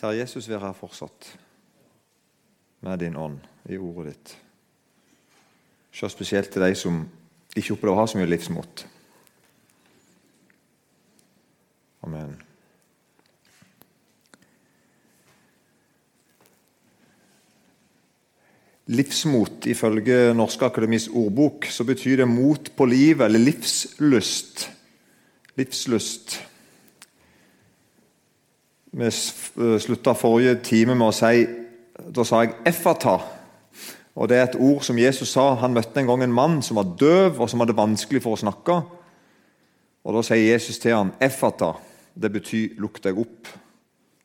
Kjære Jesus, vær her fortsatt med din ånd i ordet ditt. Se spesielt til de som ikke opplever å ha så mye livsmot. Amen. Livsmot, ifølge Norske Akademis ordbok, så betyr det mot på livet, eller livslyst. Livslyst. Vi slutta forrige time med å si Da sa jeg 'effata'. Og Det er et ord som Jesus sa. Han møtte en gang en mann som var døv og som hadde vanskelig for å snakke. Og Da sier Jesus til ham 'effata'. Det betyr 'lukk deg opp'.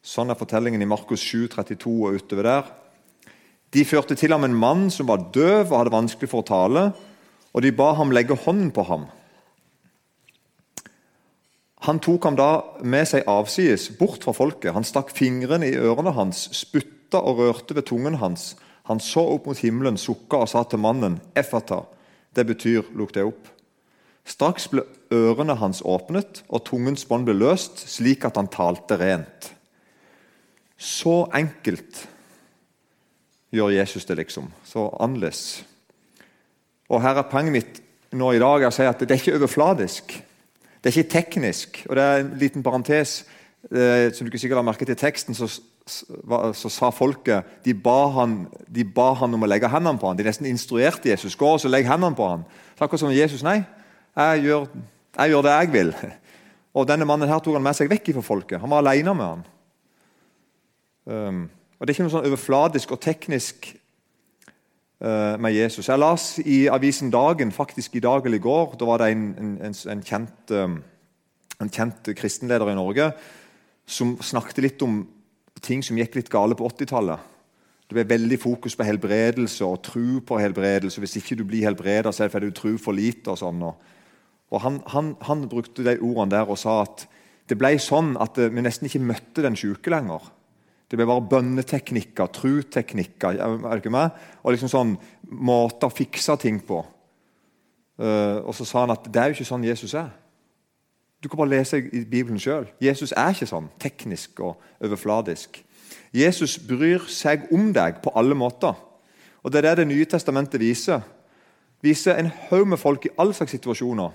Sånn er fortellingen i Markus 7, 32 og utover der. De førte til ham en mann som var døv og hadde vanskelig for å tale, og de ba ham legge hånden på ham. Han tok ham da med seg avsides, bort fra folket. Han stakk fingrene i ørene hans, spytta og rørte ved tungen hans. Han så opp mot himmelen, sukka og sa til mannen, 'Effata'. Det betyr 'lukk deg opp'. Straks ble ørene hans åpnet, og tungens bånd ble løst, slik at han talte rent. Så enkelt gjør Jesus det, liksom. Så annerledes. Og her er poenget mitt nå i dag å si at det er ikke overfladisk. Det er ikke teknisk. Og det er en liten parentes. Eh, som du ikke sikkert har merket i teksten, så, så, sa folket de ba, han, de ba, han, om å legge hendene på ham. De nesten instruerte Jesus. Gå og så legg hendene på ham. Så akkurat som Jesus. Nei, jeg gjør, jeg gjør, det jeg vil. Og denne mannen her tok han med seg vekk fra folket. Han var alene med han. Um, og Det er ikke noe sånn overfladisk og teknisk med Jesus. Jeg las i avisen Dagen, faktisk i dag eller i går, da var det en, en, en, kjent, um, en kjent kristenleder i Norge som snakket litt om ting som gikk litt gale på 80-tallet. Det ble veldig fokus på helbredelse og tro på helbredelse. Hvis ikke du blir helbreda, så er du tro for lite. og sånn. Og han, han, han, brukte de ordene der og sa at det ble sånn at vi nesten ikke møtte den syke lenger. Det ble bare bønneteknikker, truteknikker er ikke med? og liksom sånn måter å fikse ting på. Uh, og så sa han at det er jo ikke sånn Jesus er. Du kan bare lese i Bibelen sjøl. Jesus er ikke sånn teknisk og overfladisk. Jesus bryr seg om deg på alle måter. Og Det er det Det nye testamentet viser. Viser en haug med folk i alle slags situasjoner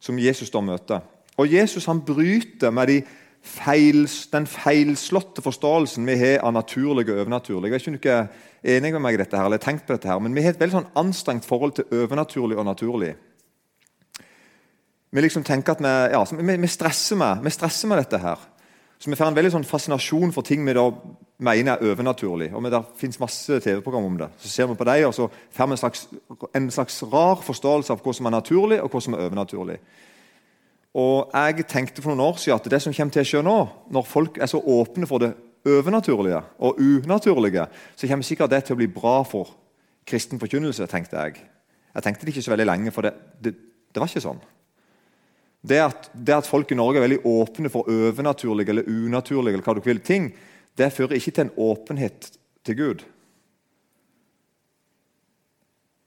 som Jesus da møter. Og Jesus han bryter med de feil, den feilslåtte forståelsen vi har av naturlig og overnaturlig. Jeg er ikke enig med meg i dette her, eller tenkt på dette her, men Vi har et veldig sånn anstrengt forhold til overnaturlig og naturlig. Vi liksom tenker at vi, ja, vi, vi, stresser med, vi stresser med dette her. Så Vi får en veldig sånn fascinasjon for ting vi da mener er overnaturlig. og Det finnes masse TV-program om det. Så ser vi på dem, og så får vi en slags, en slags rar forståelse av hva som er naturlig, og hva som er overnaturlig. Og Jeg tenkte for noen år siden at det som kommer til å skje nå, når folk er så åpne for det overnaturlige og unaturlige, så kommer sikkert det til å bli bra for kristen forkynnelse, tenkte jeg. Jeg tenkte det ikke så veldig lenge, for det, det, det var ikke sånn. Det at, det at, folk i Norge er veldig åpne for overnaturlige eller unaturlige eller hva du vil, ting, det fører ikke til en åpenhet til Gud.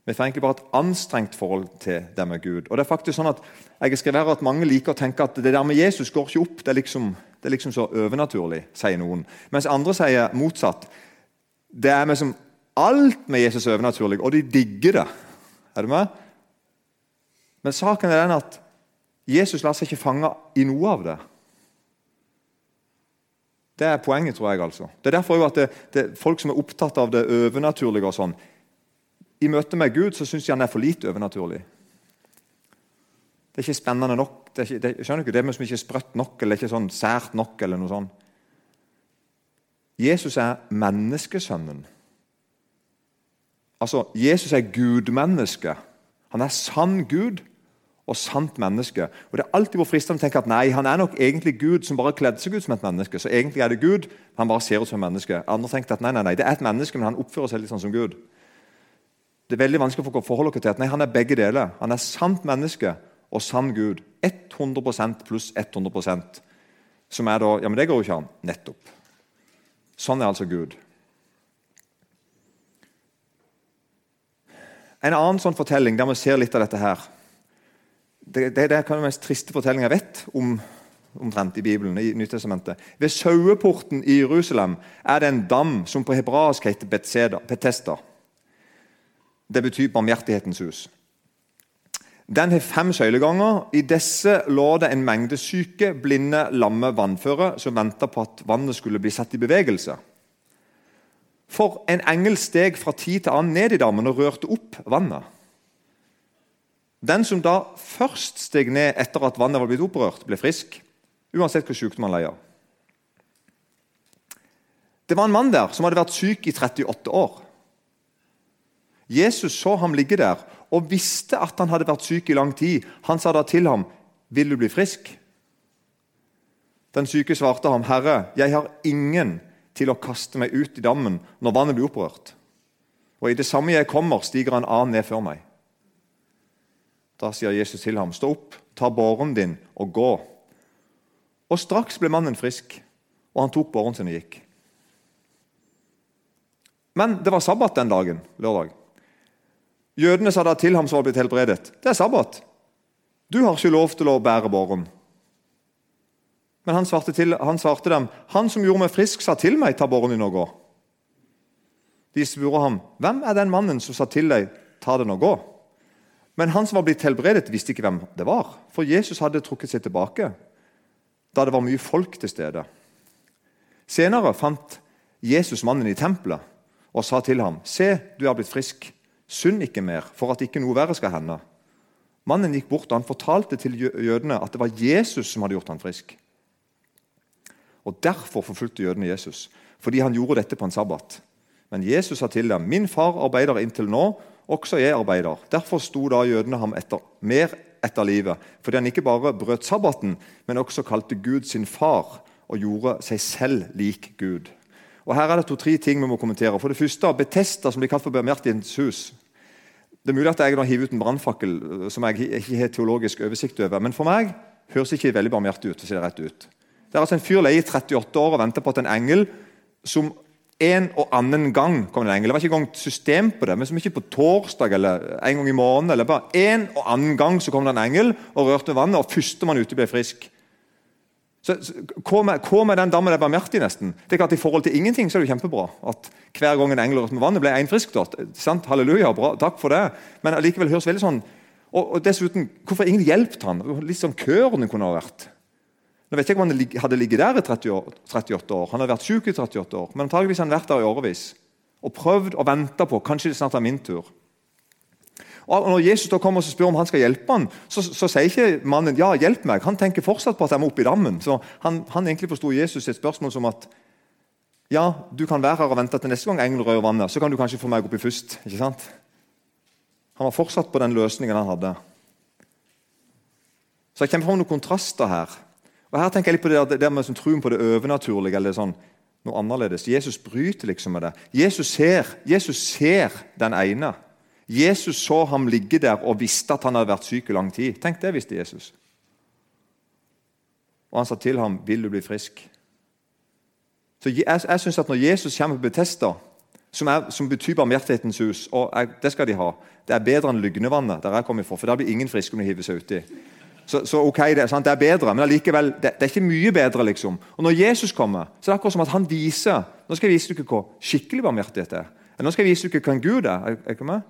Vi får egentlig bare et anstrengt forhold til det med Gud. Og det er faktisk sånn at jeg skriver at Mange liker å tenke at det der med Jesus går ikke opp. Det er liksom, det er liksom så overnaturlig, sier noen. Mens andre sier motsatt. Det er liksom alt med Jesus er overnaturlig, og de digger det. Er du med? Men saken er den at Jesus lar seg ikke fange i noe av det. Det er poenget, tror jeg. altså. Det er derfor jo at det, det, folk som er opptatt av det overnaturlige og sånn, i møte med Gud så syns de han er for lite overnaturlig. Det er ikke spennende nok. Det er ikke, det, skjønner ikke, det er liksom ikke sprøtt nok eller ikke sånn sært nok. eller noe sånt. Jesus er menneskesønnen. Altså, Jesus er gudmenneske. Han er sann Gud og sant menneske. Og Det er alltid hvor fristende å tenke at nei, han er nok egentlig Gud som bare kledde seg ut som et menneske. Så egentlig er det Gud, han bare ser ut som et menneske. Andre tenkte at nei, nei, nei, det er et menneske, men han oppfører seg litt sånn som Gud. Det er veldig vanskelig for å forholde dere til at nei, han er begge deler. Han er sant menneske og sann Gud. 100% pluss 100% Som er da Ja, men det går jo ikke an. Nettopp. Sånn er altså Gud. En annen sånn fortelling der vi ser litt av dette her Det, det, det er den mest triste fortellingen jeg vet om omtrent i Bibelen. i Nyttestamentet. Ved saueporten i Jerusalem er det en dam som på hebraisk heter Betesta. Det betyr barmhjertighetens hus. Den har fem søyleganger. I disse lå det en mengde syke, blinde, lamme vannføre som venta på at vannet skulle bli satt i bevegelse. For en engel steg fra tid til annen ned i dammen og rørte opp vannet. Den som da først steg ned etter at vannet var blitt opprørt, ble frisk, uansett hvor sykdom han leier. Det var en mann der som hadde vært syk i 38 år. Jesus så ham ligge der og visste at han hadde vært syk i lang tid. Han sa da til ham, 'Vil du bli frisk?' Den syke svarte ham, 'Herre, jeg har ingen til å kaste meg ut i dammen når vannet blir opprørt.' 'Og i det samme jeg kommer, stiger en annen ned før meg.' Da sier Jesus til ham, 'Stå opp, ta båren din og gå.' Og straks ble mannen frisk, og han tok båren sin og gikk. Men det var sabbat den dagen, lørdag. Jødene sa da til ham som var blitt helbredet, 'Det er sabbat. Du har ikke lov til å bære båren.' Men han svarte, til, han svarte dem, 'Han som gjorde meg frisk, sa til meg, ta båren din og gå.' De spurte ham, 'Hvem er den mannen som sa til deg, ta den og gå?' Men han som var blitt helbredet, visste ikke hvem det var, for Jesus hadde trukket seg tilbake da det var mye folk til stede. Senere fant Jesus mannen i tempelet og sa til ham, 'Se, du er blitt frisk.' Synd ikke mer, for at ikke noe verre skal hende. Mannen gikk bort og han fortalte til jødene at det var Jesus som hadde gjort ham frisk. Og Derfor forfulgte jødene Jesus, fordi han gjorde dette på en sabbat. Men Jesus sa til dem, 'Min far arbeider inntil nå, også jeg arbeider.' Derfor sto da jødene ham etter, mer etter livet, fordi han ikke bare brøt sabbaten, men også kalte Gud sin far og gjorde seg selv lik Gud. Og Her er det to-tre ting vi må kommentere. For det første, Betesta, som blir kalt for Barmhjertighetens hus. Det er mulig at jeg nå hiver ut en brannfakkel eh, som jeg ikke har teologisk oversikt over. Men for meg høres ikke veldig barmhjertig ut. for å si Det rett ut. Det er altså en fyr leie i 38 år og venter på at en engel som en og annen gang kom en engel. Det var ikke engang system på det, men som ikke på torsdag eller en gang i måneden. eller bare En og annen gang så kom det en engel og rørte vannet, og førstemann ute ble frisk. Så, hva, med, hva med den dammen er barmhjertig, nesten? Det er klart I forhold til ingenting så er det jo kjempebra at hver gang en engel rørte med vannet, ble én frisk. Sant? Halleluja, bra, takk for det. Men allikevel høres veldig sånn og, og dessuten, Hvorfor ingen hjulpet han? Litt sånn køren kunne ha vært. Nå vet jeg ikke om Han hadde ligget der i 30 år, 38 år. Han hadde vært syk i 38 år, men antageligvis har han vært der i årevis. Og prøvd og venta på kanskje det snart er min tur. Og Når Jesus da kommer og spør om han skal hjelpe ham, så, så, sier ikke mannen ja, hjelp meg. Han tenker fortsatt på at jeg må opp i dammen. Så Han, han egentlig forsto Jesus et spørsmål som at ja, du kan være her og vente til neste gang engelen rører vannet. Så kan du kanskje få meg oppi først. ikke sant? Han var fortsatt på den løsningen han hadde. Så jeg kommer fram noen kontraster her. Og Her tenker jeg litt på det, det med sånn, troen på det overnaturlige. eller sånn, noe annerledes. Jesus bryter liksom med det. Jesus ser, Jesus ser den ene. Jesus så ham ligge der og visste at han hadde vært syk i lang tid. Tenk det visste Jesus. Og han sa til ham, 'Vil du bli frisk?' Så Jeg, jeg synes at Når Jesus kommer på Betesta, som, som betyr barmhjertighetens hus og jeg, Det skal de ha. Det er bedre enn Lygnevannet, der jeg kommer fra, for der blir ingen friske om de hiver seg uti. Så, så, ok, det sant, det er bedre, men allikevel, det, det, er ikke mye bedre. liksom. Og Når Jesus kommer, så er det akkurat som at han viser Nå skal jeg vise dere hva skikkelig barmhjertighet er. Nå skal jeg vise dere hva en Gud er. Er, er dere med?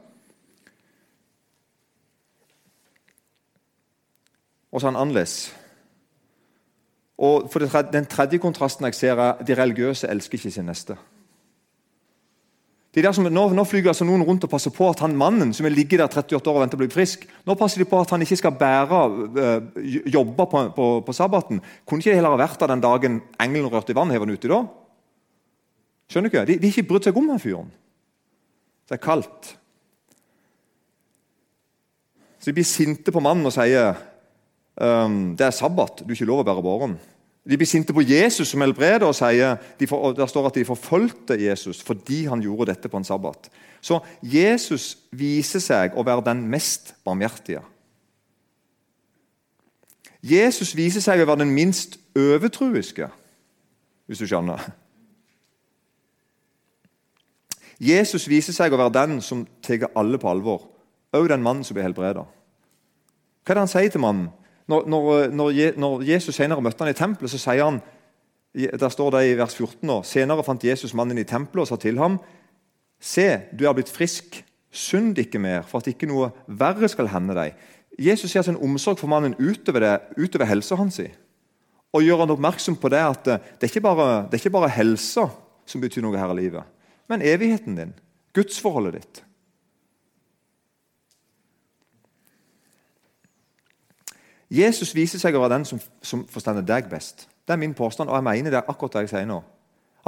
Og så er han annerledes. Og for tredje, Den tredje kontrasten jeg ser, er de religiøse elsker ikke sin neste. De der som, nå, nå flyger altså noen rundt og passer på at han mannen som er ligget der 38 år og venter å bli frisk, nå passer de på at han ikke skal bære øh, jobbe på, på, på, sabbaten. Kunne ikke det heller ha vært der den dagen engelen rørte i vann? Hever han uti da? Skjønner du ikke? De har ikke brydd seg om den fyren. Det er kaldt. Så de blir sinte på mannen og sier um, det er sabbat, du er ikke lov å bære båren. De blir sinte på Jesus som helbreder, og sier, de for, der står at de forfulgte Jesus fordi han gjorde dette på en sabbat. Så Jesus viser seg å være den mest barmhjertige. Jesus viser seg å være den minst overtruiske, hvis du skjønner. Jesus viser seg å være den som tar alle på alvor, òg den mannen som blir helbreda. Hva er det han sier til mannen? Når, når, når Jesus senere møtte han i tempelet, så sier han der står det i vers 14 nå, Senere fant Jesus mannen i tempelet og sa til ham Se, du er blitt frisk. Synd ikke mer, for at ikke noe verre skal hende deg. Jesus ser sin omsorg for mannen utover, det, utover helsa hans. Og gjør han oppmerksom på det at det er ikke bare, det er ikke bare helsa som betyr noe her i livet, men evigheten din. Gudsforholdet ditt. Jesus viser seg å være den som, som forstår deg best. Det er min påstand, og jeg mener det er akkurat det jeg sier nå.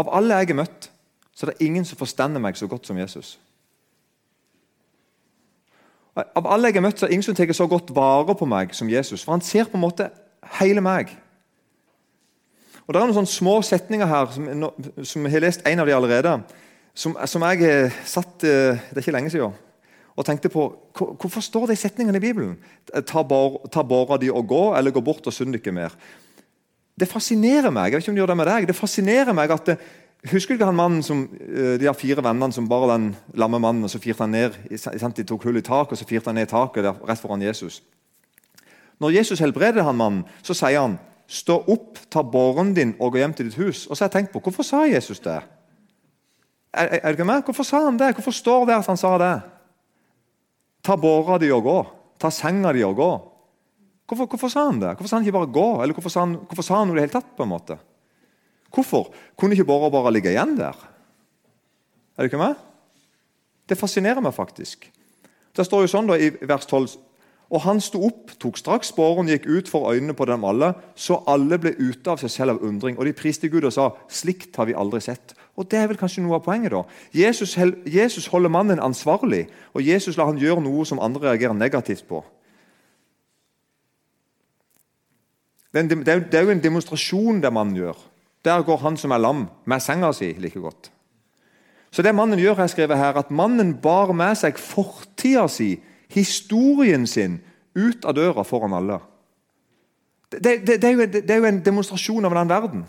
Av alle jeg har møtt, så er det ingen som forstår meg så godt som Jesus. Av alle jeg har møtt, så er det ingen som tar så godt vare på meg som Jesus. For han ser på en måte hele meg. Og Det er noen sånne små setninger her, som, som jeg har lest en av de allerede, som, som jeg satt eh, Det er ikke lenge siden og tenkte på hvorfor står de setningene i Bibelen? Ta, bor, ta båra di og gå, eller gå bort og synd ikke mer. Det fascinerer meg. jeg vet ikke om det gjør det med deg, det fascinerer meg at det, Husker du ikke han mannen som, de har fire vennene som bare den lamme mannen, og så firte han ned, De tok hull i taket og så firte han ned i taket der, rett foran Jesus. Når Jesus helbreder han mannen, så sier han Stå opp, ta båren din og gå hjem til ditt hus. Og så har jeg tenkt på, Hvorfor sa Jesus det? Er, er, er det ikke med? Hvorfor sa han det? Hvorfor står det at han sa det? Ta båra di og gå. Ta senga di og gå. Hvorfor, hvorfor, sa han det? Hvorfor sa han ikke bare 'gå'? Eller hvorfor sa han, hvorfor sa han noe i det hele tatt? på en måte? Hvorfor kunne ikke båra bare ligge igjen der? Er du ikke med? Det fascinerer meg faktisk. Det står jo sånn da i vers 12 og han sto opp, tok straks båren, gikk ut for øynene på dem alle, så alle ble ute av seg selv av undring. Og de priste Gud og sa, 'Slikt har vi aldri sett'. Og Det er vel kanskje noe av poenget. da. Jesus, Jesus holder mannen ansvarlig, og Jesus lar han gjøre noe som andre reagerer negativt på. Det er jo en demonstrasjon det mannen gjør. Der går han som er lam, med senga si like godt. Så det mannen gjør, jeg skriver her, at mannen bar med seg fortida si, historien sin, ut av døra foran alle. Det, det, det, er, jo, det er jo en demonstrasjon av den verden.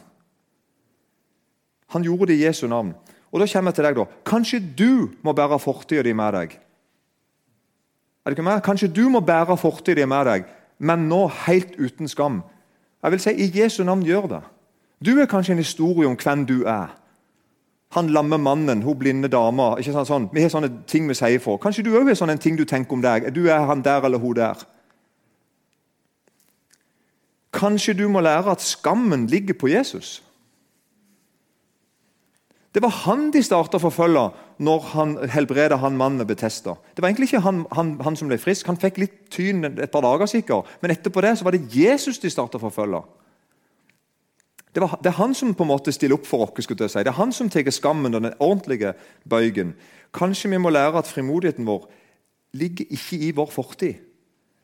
Han gjorde det i Jesu navn. Og da kommer jeg til deg da. Kanskje du må bære fortida di med deg. Er det ikke mer? Kanskje du må bære fortida di med deg, men nå helt uten skam. Jeg vil si I Jesu navn gjør det. Du er kanskje en historie om hvem du er. Han lamme mannen, hun blinde dama. ikke sant, sånn. Vi har sånne ting vi sier for. Kanskje du òg har sånne ting du tenker om deg. Du er han der eller hun der. Kanskje du må lære at skammen ligger på Jesus. Det var han de starta å forfølge når han helbreda han mannen med Betesta. Det var egentlig ikke han, han, han, som ble frisk. Han fikk litt tyn et par dager, sikkert. Men etterpå det så var det Jesus de starta å forfølge. Det, var, det, er han som på en måte stiller opp for oss. skulle jeg si. Det er han som tar skammen og den ordentlige bøygen. Kanskje vi må lære at frimodigheten vår ligger ikke i vår fortid.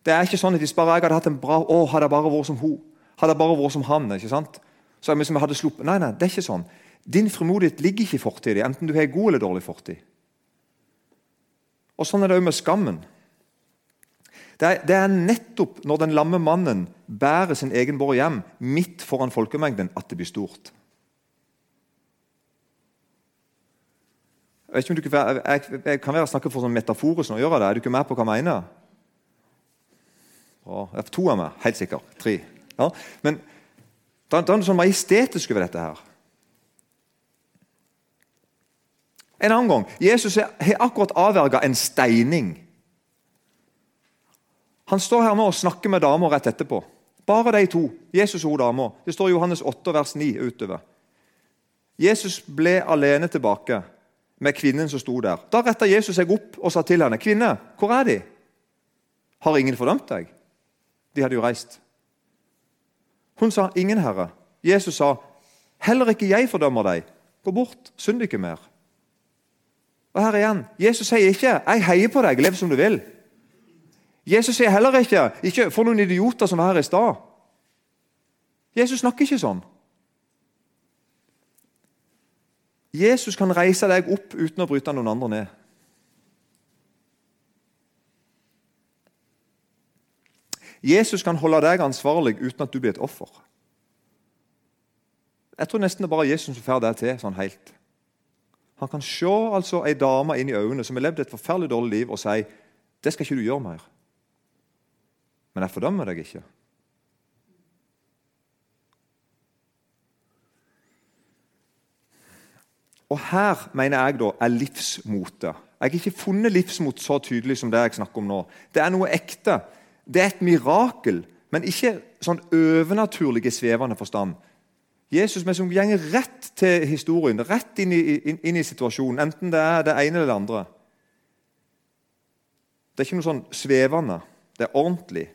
Det er ikke sånn at hvis bare jeg hadde hatt en bra å, hadde jeg bare vært som hun, hadde jeg bare vært som han. ikke sant? Så jeg, jeg hadde sluppet. Nei, nei, det er ikke sånn. Din frimodighet ligger ikke i fortida, enten du har god eller dårlig fortid. Og Sånn er det òg med skammen. Det er, det er, nettopp når den lamme mannen bærer sin egen båre hjem midt foran folkemengden, at det blir stort. Jeg, ikke jeg, jeg kan være snakke for sånn metaforisk nå, gjør det? Er du ikke med på hva jeg mener? Bra. To av meg, helt sikkert. Tre. Ja. Men det er noe sånn majestetisk over dette her. En annen gang. Jesus har akkurat avverga en steining. Han står her nå og snakker med damer rett etterpå. Bare de to. Jesus og dama. Det står i Johannes 8, vers 9 utover. Jesus ble alene tilbake med kvinnen som sto der. Da retta Jesus seg opp og sa til henne, 'Kvinne, hvor er de?' 'Har ingen fordømt deg?' De hadde jo reist. Hun sa, 'Ingen, Herre.' Jesus sa, 'Heller ikke jeg fordømmer deg. Gå bort, synd ikke mer.' Og her igjen, Jesus sier ikke 'jeg heier på deg, lev som du vil'. Jesus sier heller ikke 'ikke for noen idioter som var her i stad'. Jesus snakker ikke sånn. Jesus kan reise deg opp uten å bryte noen andre ned. Jesus kan holde deg ansvarlig uten at du blir et offer. Jeg tror nesten det er bare Jesus som får det til sånn helt. Han kan se altså ei dame inn i øynene som har levd et forferdelig dårlig liv, og si 'Det skal ikke du gjøre mer.' Men jeg fordømmer deg ikke. Og her mener jeg da er livsmotet. Jeg har ikke funnet livsmot så tydelig som det jeg snakker om nå. Det er noe ekte. Det er et mirakel, men ikke sånn overnaturlig i svevende forstand. Jesus men som går rett til historien, rett inn i, inn, inn i, situasjonen, enten det er det ene eller det andre. Det er ikke noe sånn svevende. Det er ordentlig.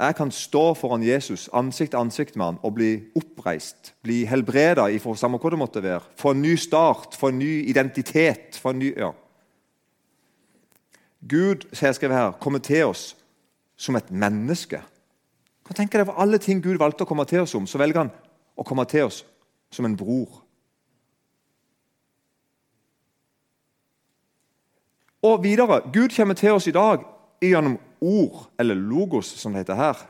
Jeg kan stå foran Jesus ansikt til ansikt med han og bli oppreist, bli helbreda for samme hva det måtte være. Få en ny start, få en ny identitet. få en ny, ja. Gud som jeg skrevet her, kommer til oss som et menneske. Kan tenke deg For alle ting Gud valgte å komme til oss om, så velger han å komme til oss som en bror. Og videre Gud kommer til oss i dag gjennom ord, eller logos, som det heter her.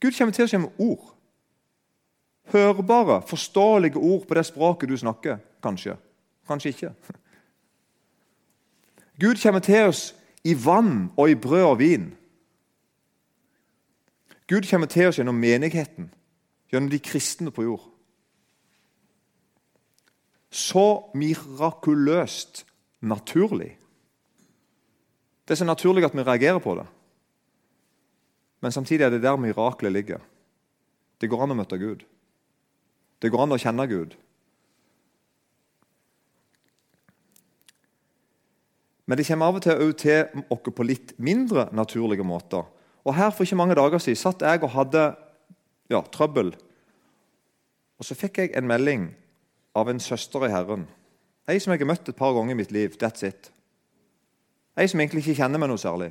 Gud kommer til oss gjennom ord. Hørbare, forståelige ord på det språket du snakker. Kanskje. Kanskje ikke. Gud kommer til oss i vann og i brød og vin. Gud kommer til oss gjennom menigheten, gjennom de kristne på jord. Så mirakuløst naturlig. Det er så naturlig at vi reagerer på det. Men samtidig er det der miraklet ligger. Det går an å møte Gud. Det går an å kjenne Gud. Men det kommer av og til til oss på litt mindre naturlige måter. Og her For ikke mange dager siden satt jeg og hadde ja, trøbbel. Og Så fikk jeg en melding av en søster i Herren. Ei som jeg har møtt et par ganger i mitt liv. That's it. Ei som egentlig ikke kjenner meg noe særlig.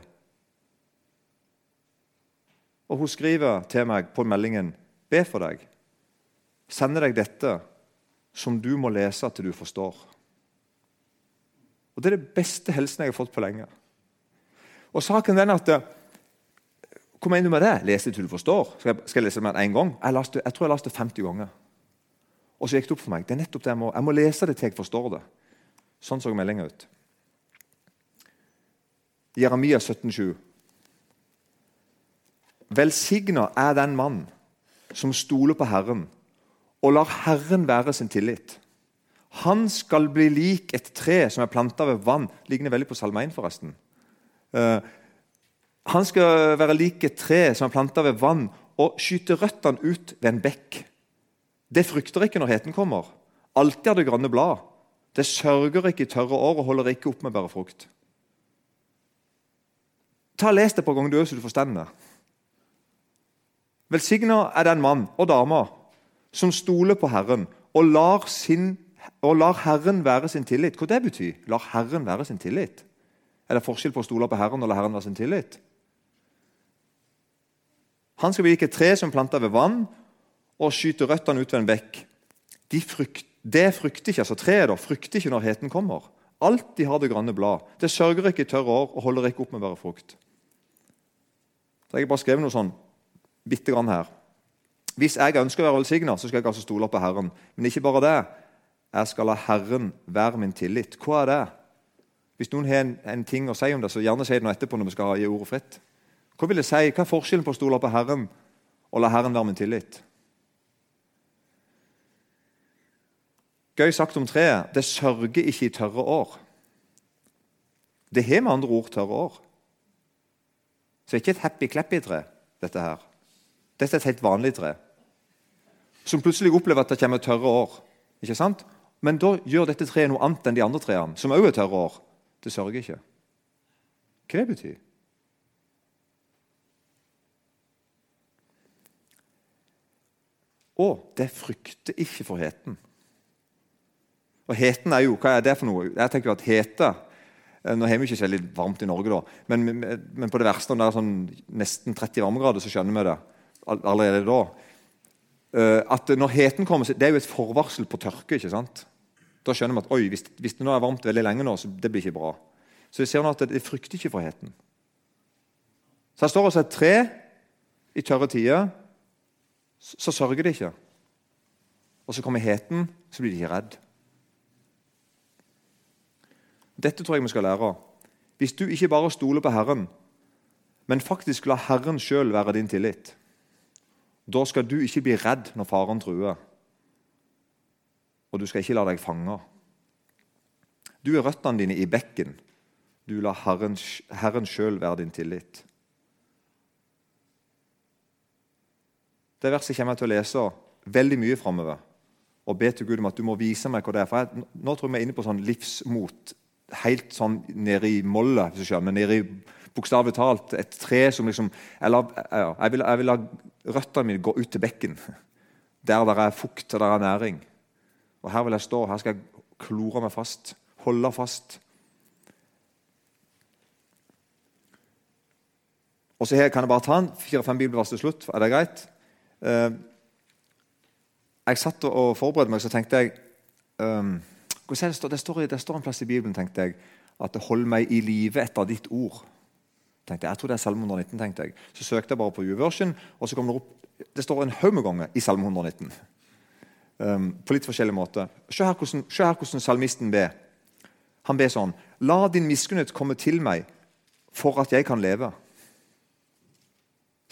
Og Hun skriver til meg på meldingen Be for deg. Sender deg dette som du må lese til du forstår. Og Det er det beste helsen jeg har fått på lenge. Og saken den at Hva mener du med det? Lese til du forstår? Skal jeg, skal jeg lese det mer én gang? Jeg, laste, jeg tror jeg leste 50 ganger. Og så gikk det opp for meg. Det er nettopp det Jeg må, jeg må lese det til jeg forstår det. Sånn så meldinga ut. Jeremia 17,7. Velsigna er den mann som stoler på Herren og lar Herren være sin tillit. Han skal bli lik et tre som er planta ved vann. Ligner veldig på Salme 1, forresten. Uh, han skal være lik et tre som er planta ved vann, og skyte røttene ut ved en bekk. Det frykter ikke når heten kommer. Alltid har det grønne blad. Det sørger ikke i tørre år og holder ikke opp med bare frukt. Ta og Les det på gang du så du forstår det. Velsigna er den mann og dame som stoler på Herren og lar, sin, og lar Herren være sin tillit. Hva det betyr? Lar Herren være sin tillit? Er det forskjell på å stole på Herren og la Herren være sin tillit? Han skal bli et tre som planter ved vann og skyter røttene ut ved en bekk. De frykt, det frykter ikke, altså Treet da, frykter ikke når heten kommer. Alltid har det grønne blad. Det sørger ikke i tørre år og holder ikke opp med å være frukt. Så Jeg har bare skrevet noe sånn bitte grann her. Hvis jeg ønsker å være velsigna, skal jeg altså stole på Herren. Men ikke bare det. Jeg skal la Herren være min tillit. Hva er det? Hvis noen har en, en ting å si om det, så gjerne si det nå etterpå når vi skal gi ordet fritt. Hva vil det si? Hva er forskjellen på å stole på Herren og la Herren være min tillit? Gøy sagt om treet. Det sørger ikke i tørre år. Det har med andre ord tørre år. Så det er ikke et happy-clappy-tre, dette her. Dette er et helt vanlig tre. Som plutselig opplever at det kommer tørre år. Ikke sant? Men da gjør dette treet noe annet enn de andre trærne, som også er tørre år. Det sørger ikke. Hva det betyr Og det frykter ikke for heten. Og heten er jo, Hva er det for noe? Jeg tenker jo at Hete Eh, nå har vi ikke veldig varmt i Norge, da, men, men på det verste, når det er sånn nesten 30 varmegrader, så skjønner vi det allerede da. Eh, at når heten kommer, Det er jo et forvarsel på tørke. ikke sant? Da skjønner vi at oi, hvis, hvis det nå er varmt veldig lenge, nå, så det blir ikke bra. Så vi ser nå at det, frykter ikke for heten. Så Her står altså et tre i tørre tider. Så sørger de ikke. Og så kommer heten, så blir de ikke redd. Dette tror jeg vi skal lære. Hvis du ikke bare stoler på Herren, men faktisk la Herren sjøl være din tillit, da skal du ikke bli redd når faren truer. og du skal ikke la deg fange. Du er røttene dine i bekken. Du lar Herren, Herren sjøl være din tillit. Det verset kommer jeg til å lese veldig mye framover. Og be til Gud om at du må vise meg hva det er. For jeg, Nå tror jeg vi er inne på sånn livsmot. Helt sånn nede i mollet, hvis du skjønner. Nede i bokstavelig talt et tre som liksom eller, Jeg vil, jeg vil la røttene mine gå ut til bekken. Der det er fukt og der er næring. Og Her vil jeg stå, her skal jeg klore meg fast. Holde fast. Og så her kan jeg bare ta en fire-fem bibelvers til slutt. Er det greit? Eh, jeg satt og forberedte meg, så tenkte jeg um, det, står, det, står, det, står, en plass i Bibelen tenkte jeg, at det 'hold meg i live etter ditt ord'. Tenkte jeg, jeg tror det er Salme 119. tenkte jeg. Så søkte jeg bare på YouVersion, og så kom det opp Det står en haug med ganger i Salme 119. Um, på litt forskjellig måte. Se her, hvordan, se her hvordan salmisten ber. Han ber sånn La din miskunnhet komme til meg for at jeg kan leve.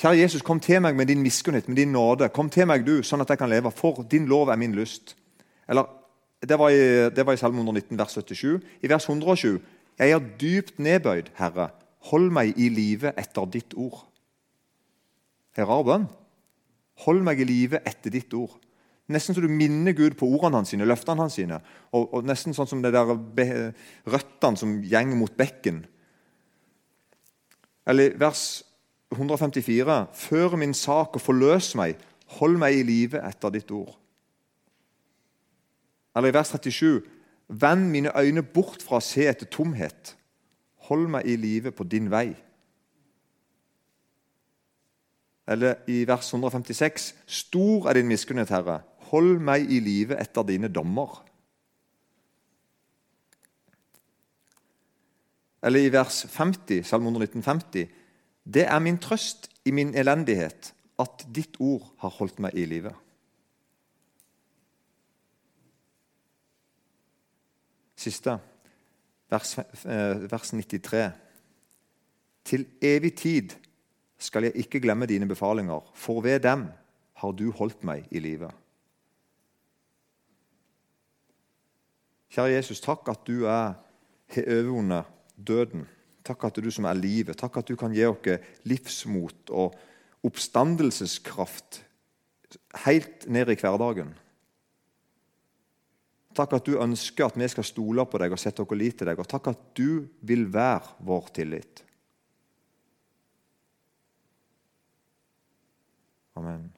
Kjære Jesus, kom til meg med din miskunnhet, med din nåde. Kom til meg, du, sånn at jeg kan leve. For din lov er min lyst. Eller, Det var i, det var i Salme 119, vers 77. I vers 107.: Jeg er dypt nedbøyd, Herre. Hold meg i live etter ditt ord. En rar bønn. Hold meg i live etter ditt ord. Nesten så du minner Gud på ordene hans, sine, løftene hans. sine, og, og Nesten sånn som det der røttene som gjenger mot bekken. Eller vers 154.: Før min sak og forløs meg, hold meg i live etter ditt ord. Eller i vers 37.: Vend mine øyne bort fra å se etter tomhet. Hold meg i live på din vei. Eller i vers 156.: Stor er din miskunnhet, Herre. Hold meg i live etter dine dommer. Eller i vers 50, Salme 119, 50, det er min trøst i min elendighet at ditt ord har holdt meg i live. Siste, vers, eh, vers 93. Til evig tid skal jeg ikke glemme dine befalinger, for ved dem har du holdt meg i live. Kjære Jesus, takk at du er har overvunnet døden. Takk at du som er livet. Takk at du kan gi oss livsmot og oppstandelseskraft helt ned i hverdagen. Takk at du ønsker at vi skal stole på deg og sette vår lit til deg. Og takk at du vil være vår tillit. Amen.